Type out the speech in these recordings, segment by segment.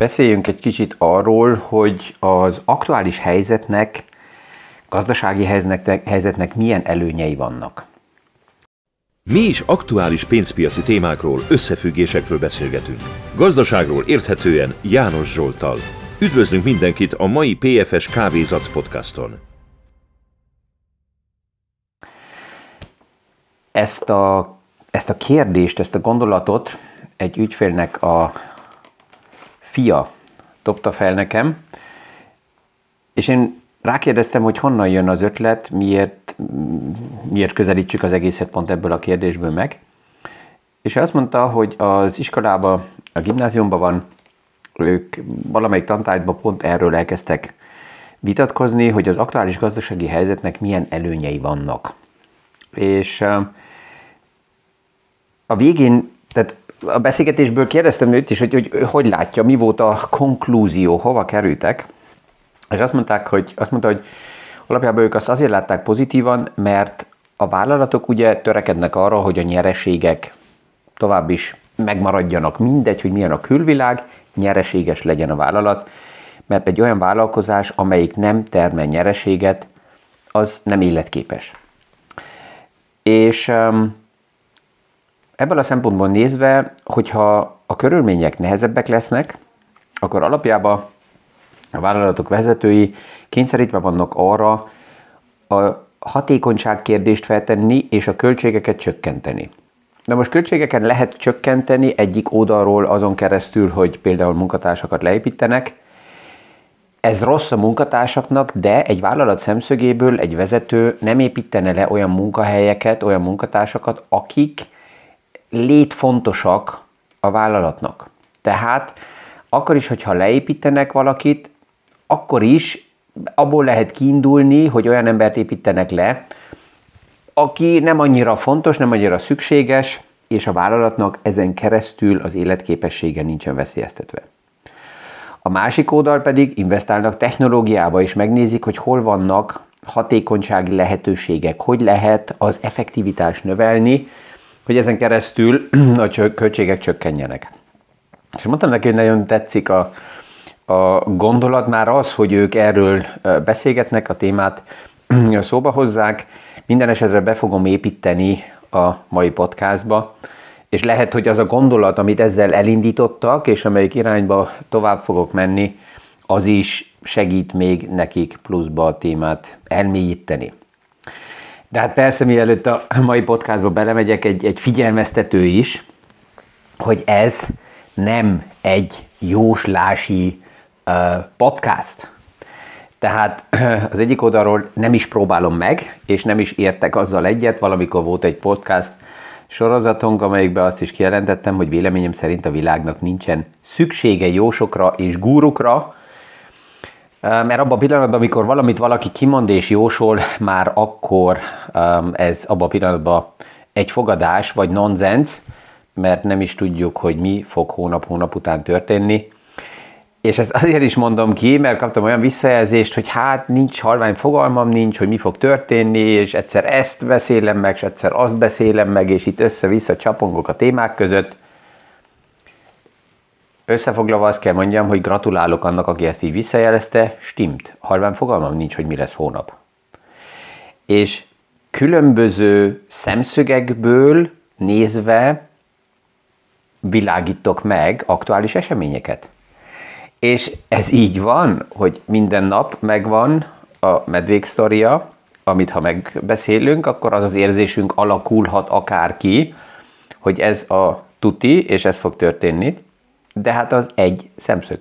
Beszéljünk egy kicsit arról, hogy az aktuális helyzetnek, gazdasági helyzetnek, helyzetnek milyen előnyei vannak. Mi is aktuális pénzpiaci témákról, összefüggésekről beszélgetünk. Gazdaságról érthetően János Zsoltal. Üdvözlünk mindenkit a mai PFS Kávézac podcaston. Ezt a, ezt a kérdést, ezt a gondolatot egy ügyfélnek a fia dobta fel nekem, és én rákérdeztem, hogy honnan jön az ötlet, miért, miért közelítsük az egészet pont ebből a kérdésből meg. És azt mondta, hogy az iskolában, a gimnáziumban van, ők valamelyik tantárgyban pont erről elkezdtek vitatkozni, hogy az aktuális gazdasági helyzetnek milyen előnyei vannak. És a végén, a beszélgetésből kérdeztem őt is, hogy, hogy hogy látja, mi volt a konklúzió, hova kerültek, és azt mondták, hogy, azt mondta, hogy alapjában ők azt azért látták pozitívan, mert a vállalatok ugye törekednek arra, hogy a nyereségek tovább is megmaradjanak, mindegy, hogy milyen a külvilág, nyereséges legyen a vállalat, mert egy olyan vállalkozás, amelyik nem termel nyereséget, az nem életképes. És um, ebből a szempontból nézve, hogyha a körülmények nehezebbek lesznek, akkor alapjában a vállalatok vezetői kényszerítve vannak arra a hatékonyság kérdést feltenni és a költségeket csökkenteni. De most költségeken lehet csökkenteni egyik oldalról azon keresztül, hogy például munkatársakat leépítenek. Ez rossz a munkatársaknak, de egy vállalat szemszögéből egy vezető nem építene le olyan munkahelyeket, olyan munkatársakat, akik létfontosak a vállalatnak. Tehát akkor is, hogyha leépítenek valakit, akkor is abból lehet kiindulni, hogy olyan embert építenek le, aki nem annyira fontos, nem annyira szükséges, és a vállalatnak ezen keresztül az életképessége nincsen veszélyeztetve. A másik oldal pedig investálnak technológiába, és megnézik, hogy hol vannak hatékonysági lehetőségek, hogy lehet az effektivitást növelni, hogy ezen keresztül a költségek csökkenjenek. És mondtam neki, hogy nagyon tetszik a, a gondolat, már az, hogy ők erről beszélgetnek, a témát szóba hozzák, minden esetre be fogom építeni a mai podcastba, és lehet, hogy az a gondolat, amit ezzel elindítottak, és amelyik irányba tovább fogok menni, az is segít még nekik pluszba a témát elmélyíteni. De hát persze, mielőtt a mai podcastba belemegyek, egy, egy figyelmeztető is, hogy ez nem egy jóslási uh, podcast. Tehát az egyik oldalról nem is próbálom meg, és nem is értek azzal egyet. Valamikor volt egy podcast sorozatunk, amelyikben azt is kijelentettem, hogy véleményem szerint a világnak nincsen szüksége jósokra és gúrukra, mert abban a pillanatban, amikor valamit valaki kimond és jósol, már akkor ez abban a pillanatban egy fogadás vagy nonsens, mert nem is tudjuk, hogy mi fog hónap-hónap után történni. És ezt azért is mondom ki, mert kaptam olyan visszajelzést, hogy hát nincs halvány fogalmam, nincs, hogy mi fog történni, és egyszer ezt beszélem meg, és egyszer azt beszélem meg, és itt össze-vissza csapongok a témák között. Összefoglalva azt kell mondjam, hogy gratulálok annak, aki ezt így visszajelezte, stimmt. Halván fogalmam nincs, hogy mi lesz hónap. És különböző szemszögekből nézve világítok meg aktuális eseményeket. És ez így van, hogy minden nap megvan a medvék sztoria, amit ha megbeszélünk, akkor az az érzésünk alakulhat akár ki, hogy ez a tuti, és ez fog történni de hát az egy szemszög.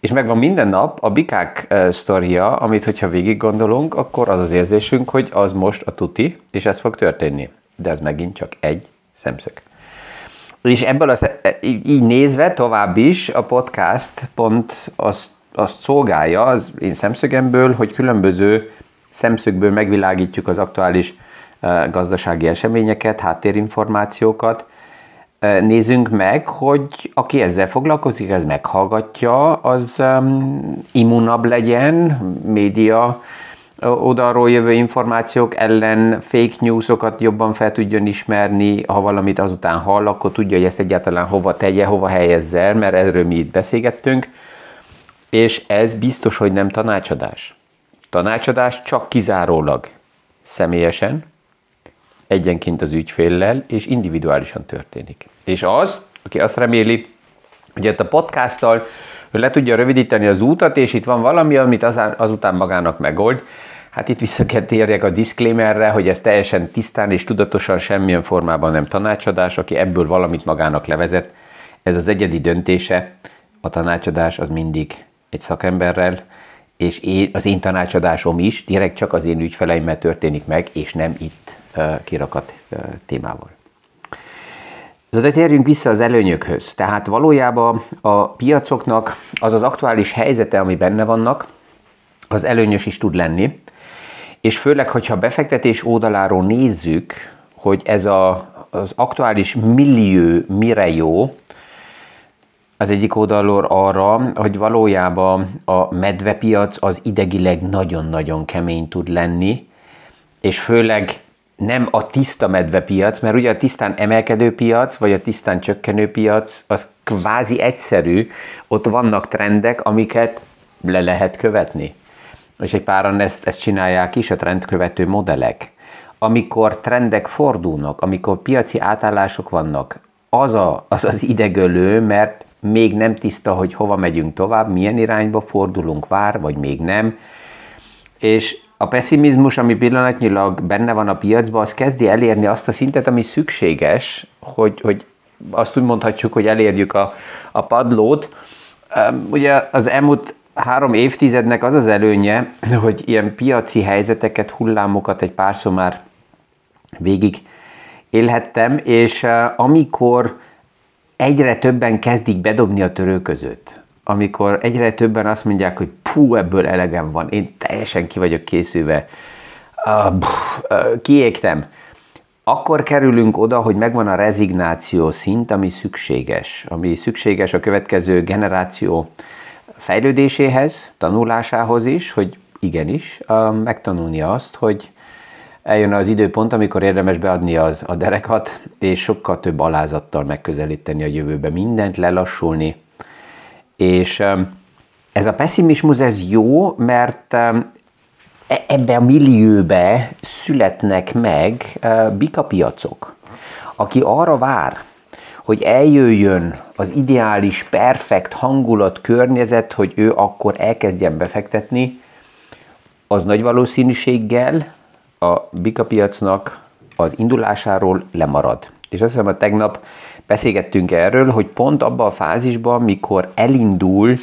És megvan minden nap a bikák uh, sztoria, amit hogyha végig gondolunk, akkor az az érzésünk, hogy az most a tuti, és ez fog történni. De ez megint csak egy szemszög. És ebből az, így nézve tovább is a podcast pont azt, azt szolgálja az én szemszögemből, hogy különböző szemszögből megvilágítjuk az aktuális uh, gazdasági eseményeket, háttérinformációkat, nézzünk meg, hogy aki ezzel foglalkozik, ez meghallgatja, az um, immunabb legyen média oldalról jövő információk ellen fake newsokat jobban fel tudjon ismerni, ha valamit azután hall, akkor tudja, hogy ezt egyáltalán hova tegye, hova helyezze el, mert erről mi itt beszélgettünk, és ez biztos, hogy nem tanácsadás. Tanácsadás csak kizárólag személyesen, egyenként az ügyféllel, és individuálisan történik. És az, aki azt reméli, hogy itt a podcasttal le tudja rövidíteni az útat, és itt van valami, amit azután magának megold, Hát itt vissza kell térjek a disclaimerre, hogy ez teljesen tisztán és tudatosan semmilyen formában nem tanácsadás, aki ebből valamit magának levezet. Ez az egyedi döntése, a tanácsadás az mindig egy szakemberrel, és én, az én tanácsadásom is direkt csak az én ügyfeleimmel történik meg, és nem itt kirakat témával. De térjünk vissza az előnyökhöz. Tehát valójában a piacoknak az az aktuális helyzete, ami benne vannak, az előnyös is tud lenni, és főleg, hogyha befektetés oldaláról nézzük, hogy ez a, az aktuális millió mire jó, az egyik oldalról arra, hogy valójában a medvepiac az idegileg nagyon-nagyon kemény tud lenni, és főleg nem a tiszta medvepiac, mert ugye a tisztán emelkedő piac, vagy a tisztán csökkenő piac, az kvázi egyszerű, ott vannak trendek, amiket le lehet követni és egy páran ezt, ezt csinálják is, a trendkövető modellek. Amikor trendek fordulnak, amikor piaci átállások vannak, az a, az, az idegölő, mert még nem tiszta, hogy hova megyünk tovább, milyen irányba fordulunk, vár, vagy még nem. És a pessimizmus, ami pillanatnyilag benne van a piacban, az kezdi elérni azt a szintet, ami szükséges, hogy, hogy azt úgy mondhatjuk, hogy elérjük a, a padlót. Ugye az elmúlt három évtizednek az az előnye, hogy ilyen piaci helyzeteket, hullámokat egy párszor már végig élhettem, és amikor egyre többen kezdik bedobni a törőközőt, amikor egyre többen azt mondják, hogy pú, ebből elegem van, én teljesen ki vagyok készülve, uh, uh, kiégtem, akkor kerülünk oda, hogy megvan a rezignáció szint, ami szükséges, ami szükséges a következő generáció fejlődéséhez, tanulásához is, hogy igenis, megtanulni azt, hogy eljön az időpont, amikor érdemes beadni az, a derekat, és sokkal több alázattal megközelíteni a jövőbe mindent, lelassulni. És ez a pessimizmus, ez jó, mert e, ebbe a millióbe születnek meg bikapiacok. Aki arra vár, hogy eljöjjön az ideális, perfekt hangulat, környezet, hogy ő akkor elkezdjen befektetni, az nagy valószínűséggel a bika piacnak az indulásáról lemarad. És azt hiszem, hogy tegnap beszélgettünk erről, hogy pont abban a fázisban, mikor elindul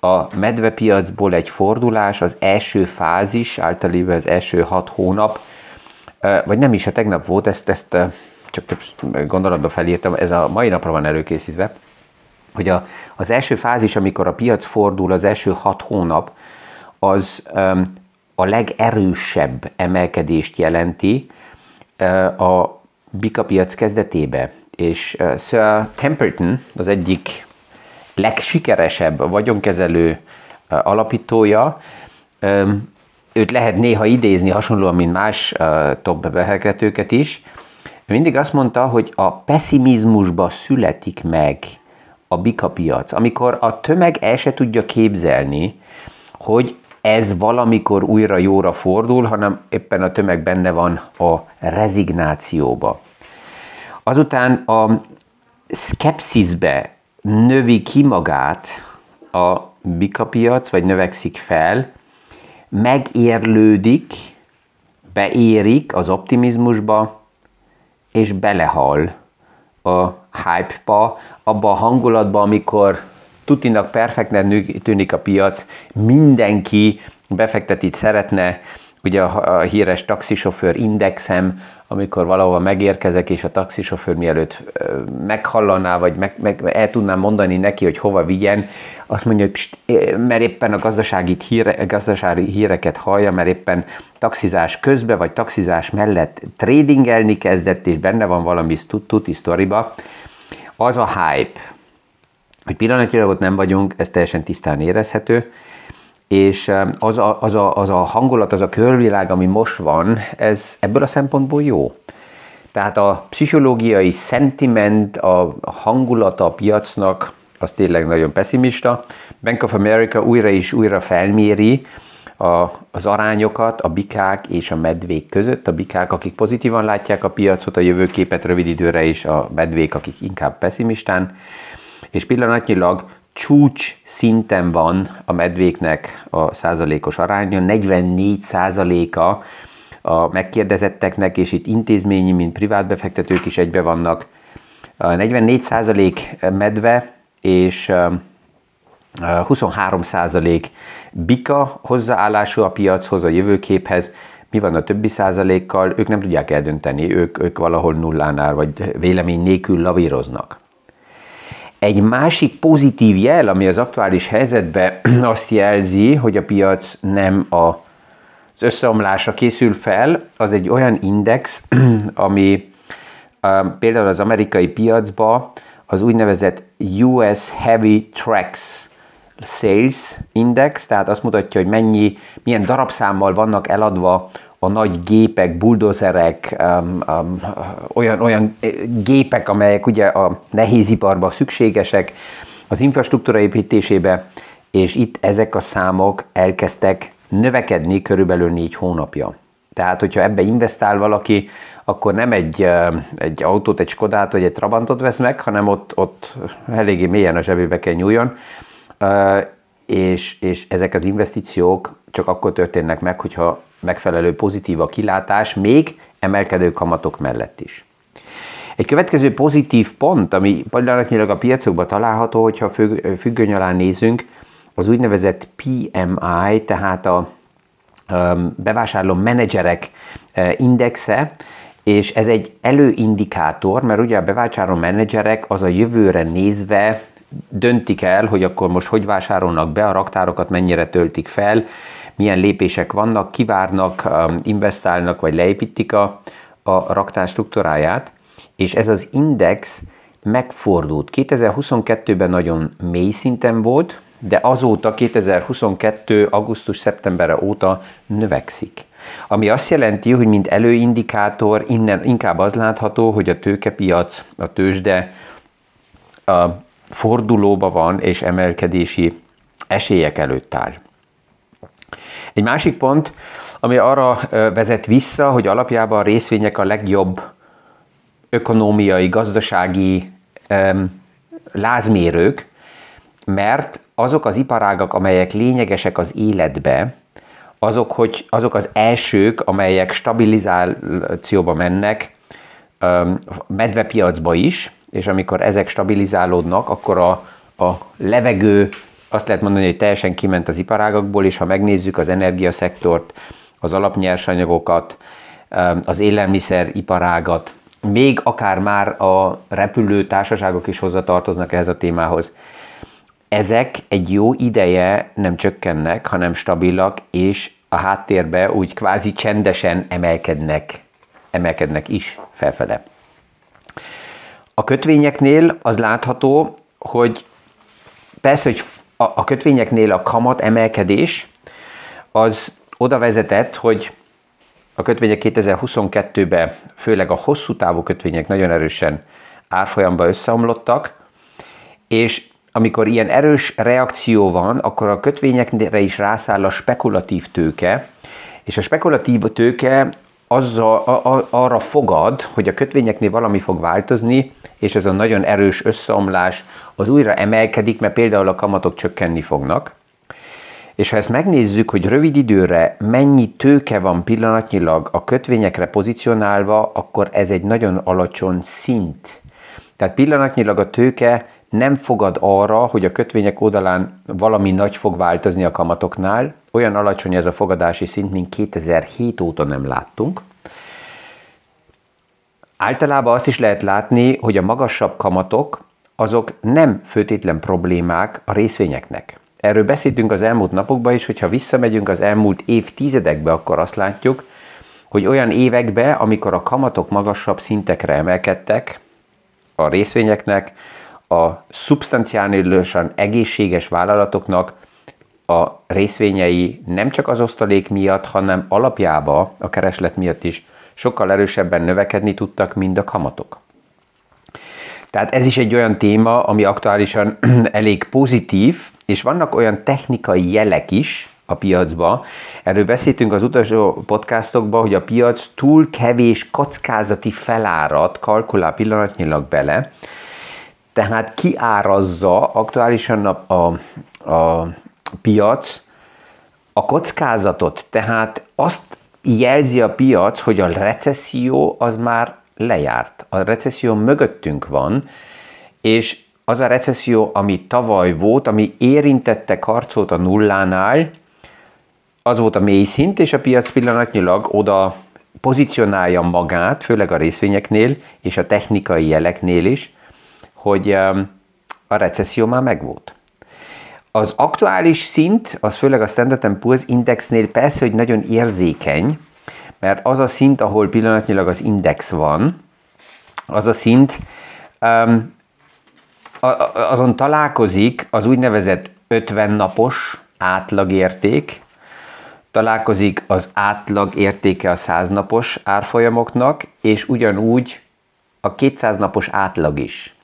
a medvepiacból egy fordulás, az első fázis, általában az első hat hónap, vagy nem is, a tegnap volt, ezt, ezt csak több gondolatba felírtam, ez a mai napra van előkészítve, hogy a, az első fázis, amikor a piac fordul, az első hat hónap, az um, a legerősebb emelkedést jelenti uh, a bika piac kezdetébe. És Sir Temperton, az egyik legsikeresebb vagyonkezelő alapítója, őt lehet néha idézni hasonlóan, mint más top befektetőket is, mindig azt mondta, hogy a pessimizmusba születik meg a bika piac, amikor a tömeg el se tudja képzelni, hogy ez valamikor újra jóra fordul, hanem éppen a tömeg benne van a rezignációba. Azután a szkepszisbe növi ki magát a bikapiac, vagy növekszik fel, megérlődik, beérik az optimizmusba, és belehal a hype-ba, abba a hangulatba, amikor tutinak perfektnek tűnik a piac, mindenki befektetit szeretne, ugye a, a híres taxisofőr indexem, amikor valahova megérkezek, és a taxisofőr mielőtt meghallaná, vagy meg, meg el tudnám mondani neki, hogy hova vigyen, azt mondja, hogy pst, mert éppen a gazdasági, híre, gazdasági híreket hallja, mert éppen taxizás közben, vagy taxizás mellett tradingelni kezdett, és benne van valami tuti sztoriba, az a hype, hogy pillanatilag ott nem vagyunk, ez teljesen tisztán érezhető, és az a, az, a, az a hangulat, az a körvilág, ami most van, ez ebből a szempontból jó. Tehát a pszichológiai szentiment, a hangulata a piacnak, az tényleg nagyon pessimista. Bank of America újra és újra felméri a, az arányokat a bikák és a medvék között. A bikák, akik pozitívan látják a piacot, a jövőképet rövid időre, és a medvék, akik inkább pessimistán. És pillanatnyilag csúcs szinten van a medvéknek a százalékos aránya, 44 százaléka a megkérdezetteknek, és itt intézményi, mint privát befektetők is egybe vannak. A 44 százalék medve, és 23 százalék bika hozzáállású a piachoz, a jövőképhez, mi van a többi százalékkal, ők nem tudják eldönteni, ők, ők valahol nullánál, vagy vélemény nélkül lavíroznak. Egy másik pozitív jel, ami az aktuális helyzetben azt jelzi, hogy a piac nem a, az összeomlásra készül fel, az egy olyan index, ami például az amerikai piacba az úgynevezett US Heavy Tracks Sales Index, tehát azt mutatja, hogy mennyi, milyen darabszámmal vannak eladva a nagy gépek, buldozerek, um, um, olyan, olyan gépek, amelyek ugye a nehéziparban szükségesek, az infrastruktúra építésébe, és itt ezek a számok elkezdtek növekedni körülbelül négy hónapja. Tehát, hogyha ebbe investál valaki, akkor nem egy, egy autót, egy Skodát vagy egy Trabantot vesz meg, hanem ott, ott eléggé mélyen a zsebébe kell nyúljon, és, és ezek az investíciók csak akkor történnek meg, hogyha megfelelő pozitív a kilátás, még emelkedő kamatok mellett is. Egy következő pozitív pont, ami pillanatnyilag a piacokban található, hogyha függöny alá nézünk, az úgynevezett PMI, tehát a bevásárló menedzserek indexe, és ez egy előindikátor, mert ugye a bevásárló menedzserek az a jövőre nézve döntik el, hogy akkor most hogy vásárolnak be a raktárokat, mennyire töltik fel, milyen lépések vannak, kivárnak, investálnak, vagy leépítik a, a raktár struktúráját, és ez az index megfordult. 2022-ben nagyon mély szinten volt, de azóta 2022. augusztus-szeptemberre óta növekszik. Ami azt jelenti, hogy mint előindikátor innen inkább az látható, hogy a tőkepiac, a tőzsde a fordulóba van és emelkedési esélyek előtt áll. Egy másik pont, ami arra vezet vissza, hogy alapjában a részvények a legjobb ökonómiai, gazdasági um, lázmérők, mert azok az iparágak, amelyek lényegesek az életbe, azok, hogy, azok az elsők, amelyek stabilizációba mennek, medvepiacba is, és amikor ezek stabilizálódnak, akkor a, a levegő azt lehet mondani, hogy teljesen kiment az iparágakból, és ha megnézzük az energiaszektort, az alapnyersanyagokat, az élelmiszer iparágat, még akár már a repülő társaságok is hozzatartoznak ehhez a témához. Ezek egy jó ideje nem csökkennek, hanem stabilak, és a háttérbe úgy kvázi csendesen emelkednek, emelkednek is felfele. A kötvényeknél az látható, hogy persze, hogy a kötvényeknél a kamat emelkedés az oda vezetett, hogy a kötvények 2022-ben, főleg a hosszú távú kötvények nagyon erősen árfolyamba összeomlottak, és amikor ilyen erős reakció van, akkor a kötvényekre is rászáll a spekulatív tőke, és a spekulatív tőke azzal, a, arra fogad, hogy a kötvényeknél valami fog változni, és ez a nagyon erős összeomlás az újra emelkedik, mert például a kamatok csökkenni fognak. És ha ezt megnézzük, hogy rövid időre mennyi tőke van pillanatnyilag a kötvényekre pozícionálva, akkor ez egy nagyon alacsony szint. Tehát pillanatnyilag a tőke nem fogad arra, hogy a kötvények oldalán valami nagy fog változni a kamatoknál, olyan alacsony ez a fogadási szint, mint 2007 óta nem láttunk. Általában azt is lehet látni, hogy a magasabb kamatok azok nem főtétlen problémák a részvényeknek. Erről beszéltünk az elmúlt napokban is, hogyha visszamegyünk az elmúlt évtizedekbe, akkor azt látjuk, hogy olyan évekbe, amikor a kamatok magasabb szintekre emelkedtek a részvényeknek, a szubstanciálisan egészséges vállalatoknak a részvényei nem csak az osztalék miatt, hanem alapjába a kereslet miatt is sokkal erősebben növekedni tudtak, mint a kamatok. Tehát ez is egy olyan téma, ami aktuálisan elég pozitív, és vannak olyan technikai jelek is a piacba. Erről beszéltünk az utolsó podcastokban, hogy a piac túl kevés kockázati felárat kalkulál pillanatnyilag bele, tehát kiárazza aktuálisan a, a, a piac a kockázatot, tehát azt jelzi a piac, hogy a recesszió az már lejárt. A recesszió mögöttünk van, és az a recesszió, ami tavaly volt, ami érintette karcot a nullánál, az volt a mély szint, és a piac pillanatnyilag oda pozícionálja magát, főleg a részvényeknél és a technikai jeleknél is, hogy um, a recesszió már megvolt. Az aktuális szint, az főleg a Standard Poor's Indexnél persze, hogy nagyon érzékeny, mert az a szint, ahol pillanatnyilag az index van, az a szint, um, azon találkozik az úgynevezett 50 napos átlagérték, találkozik az átlag értéke a 100 napos árfolyamoknak, és ugyanúgy a 200 napos átlag is.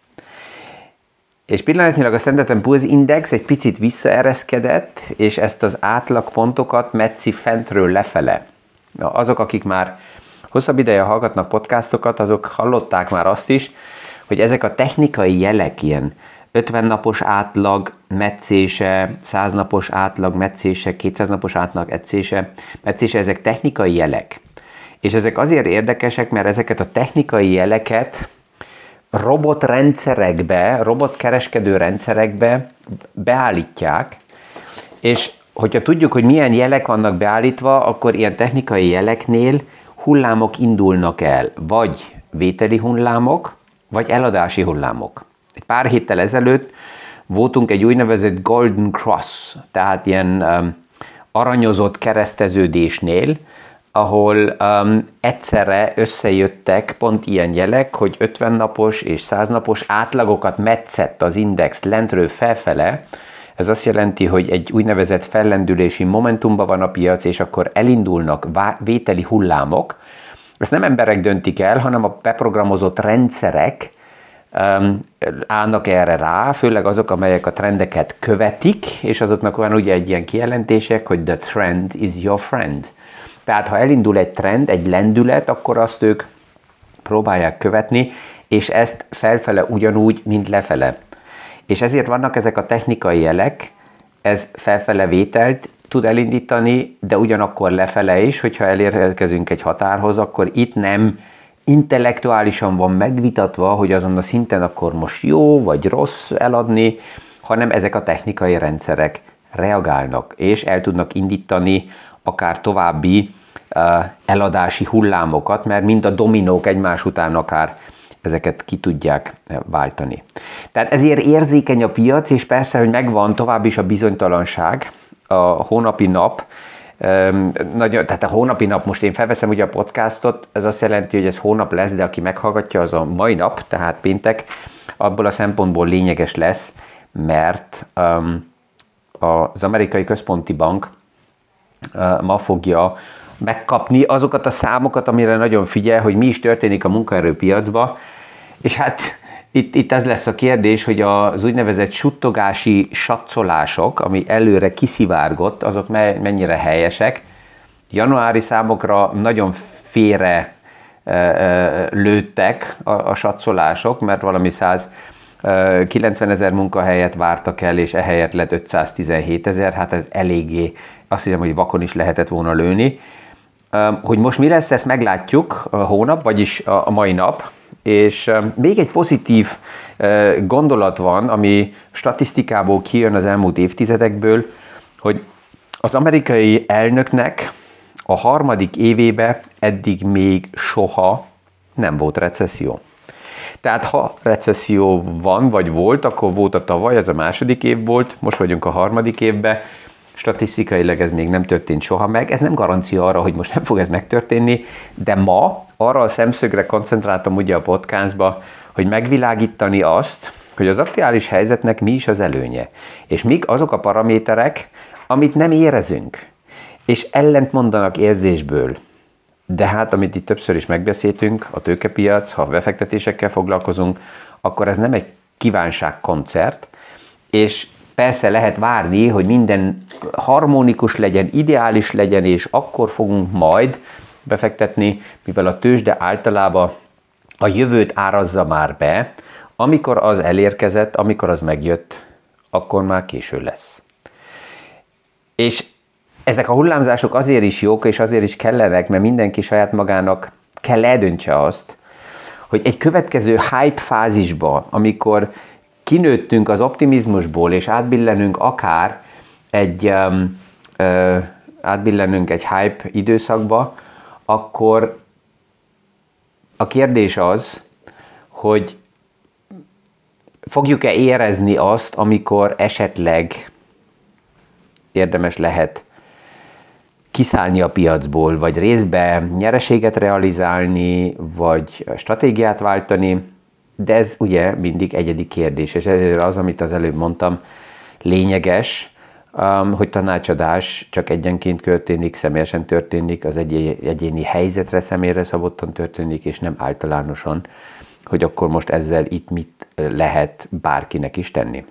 És pillanatnyilag a Standard Poor's Index egy picit visszaereszkedett, és ezt az átlagpontokat metszi fentről lefele. Na, azok, akik már hosszabb ideje hallgatnak podcastokat, azok hallották már azt is, hogy ezek a technikai jelek, ilyen 50 napos átlag meccése, 100 napos átlag meccése, 200 napos átlag ecése, meccése, ezek technikai jelek. És ezek azért érdekesek, mert ezeket a technikai jeleket robotrendszerekbe, robotkereskedő rendszerekbe beállítják, és hogyha tudjuk, hogy milyen jelek vannak beállítva, akkor ilyen technikai jeleknél hullámok indulnak el, vagy vételi hullámok, vagy eladási hullámok. Egy pár héttel ezelőtt voltunk egy úgynevezett Golden Cross, tehát ilyen um, aranyozott kereszteződésnél, ahol um, egyszerre összejöttek pont ilyen jelek, hogy 50 napos és 100 napos átlagokat metszett az index lentről felfele, ez azt jelenti, hogy egy úgynevezett fellendülési momentumban van a piac, és akkor elindulnak vételi hullámok. Ezt nem emberek döntik el, hanem a beprogramozott rendszerek um, állnak erre rá, főleg azok, amelyek a trendeket követik, és azoknak van ugye egy ilyen kijelentések, hogy the trend is your friend. Tehát ha elindul egy trend, egy lendület, akkor azt ők próbálják követni, és ezt felfele ugyanúgy, mint lefele. És ezért vannak ezek a technikai jelek, ez felfele vételt tud elindítani, de ugyanakkor lefele is, hogyha elérkezünk egy határhoz, akkor itt nem intellektuálisan van megvitatva, hogy azon a szinten akkor most jó vagy rossz eladni, hanem ezek a technikai rendszerek reagálnak, és el tudnak indítani akár további eladási hullámokat, mert mind a dominók egymás után akár ezeket ki tudják váltani. Tehát ezért érzékeny a piac, és persze, hogy megvan tovább is a bizonytalanság, a hónapi nap, nagyon, tehát a hónapi nap, most én felveszem ugye a podcastot, ez azt jelenti, hogy ez hónap lesz, de aki meghallgatja, az a mai nap, tehát péntek, abból a szempontból lényeges lesz, mert um, az amerikai központi bank ma fogja megkapni azokat a számokat, amire nagyon figyel, hogy mi is történik a munkaerőpiacba, és hát itt, itt ez lesz a kérdés, hogy az úgynevezett suttogási satszolások, ami előre kiszivárgott, azok mennyire helyesek. Januári számokra nagyon félre lőttek a, a satszolások, mert valami 190 ezer munkahelyet vártak el, és ehelyett lett 517 ezer, hát ez eléggé, azt hiszem, hogy vakon is lehetett volna lőni. Hogy most mi lesz, ezt meglátjuk a hónap, vagyis a mai nap, és még egy pozitív gondolat van, ami statisztikából kijön az elmúlt évtizedekből, hogy az amerikai elnöknek a harmadik évébe eddig még soha nem volt recesszió. Tehát ha recesszió van, vagy volt, akkor volt a tavaly, ez a második év volt, most vagyunk a harmadik évben, statisztikailag ez még nem történt soha meg, ez nem garancia arra, hogy most nem fog ez megtörténni, de ma arra a szemszögre koncentráltam ugye a podcastba, hogy megvilágítani azt, hogy az aktuális helyzetnek mi is az előnye, és mik azok a paraméterek, amit nem érezünk, és ellent mondanak érzésből, de hát, amit itt többször is megbeszéltünk, a tőkepiac, ha befektetésekkel foglalkozunk, akkor ez nem egy kívánságkoncert, és persze lehet várni, hogy minden harmonikus legyen, ideális legyen, és akkor fogunk majd befektetni, mivel a tőzsde általában a jövőt árazza már be, amikor az elérkezett, amikor az megjött, akkor már késő lesz. És ezek a hullámzások azért is jók, és azért is kellenek, mert mindenki saját magának kell eldöntse azt, hogy egy következő hype fázisba, amikor kinőttünk az optimizmusból, és átbillenünk akár egy, um, uh, átbillenünk egy hype időszakba, akkor a kérdés az, hogy fogjuk-e érezni azt, amikor esetleg érdemes lehet kiszállni a piacból, vagy részbe nyereséget realizálni, vagy stratégiát váltani, de ez ugye mindig egyedi kérdés, és ezért az, amit az előbb mondtam, lényeges, um, hogy tanácsadás csak egyenként történik, személyesen történik, az egyéni helyzetre személyre szabottan történik, és nem általánosan, hogy akkor most ezzel itt mit lehet bárkinek is tenni.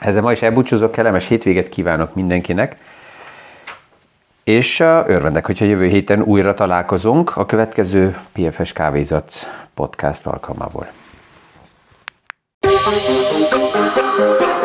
Ezzel ma is elbúcsúzok, kellemes hétvéget kívánok mindenkinek, és örvendek, hogyha jövő héten újra találkozunk a következő PFS Kávézat podcast alkalmából. Thank you.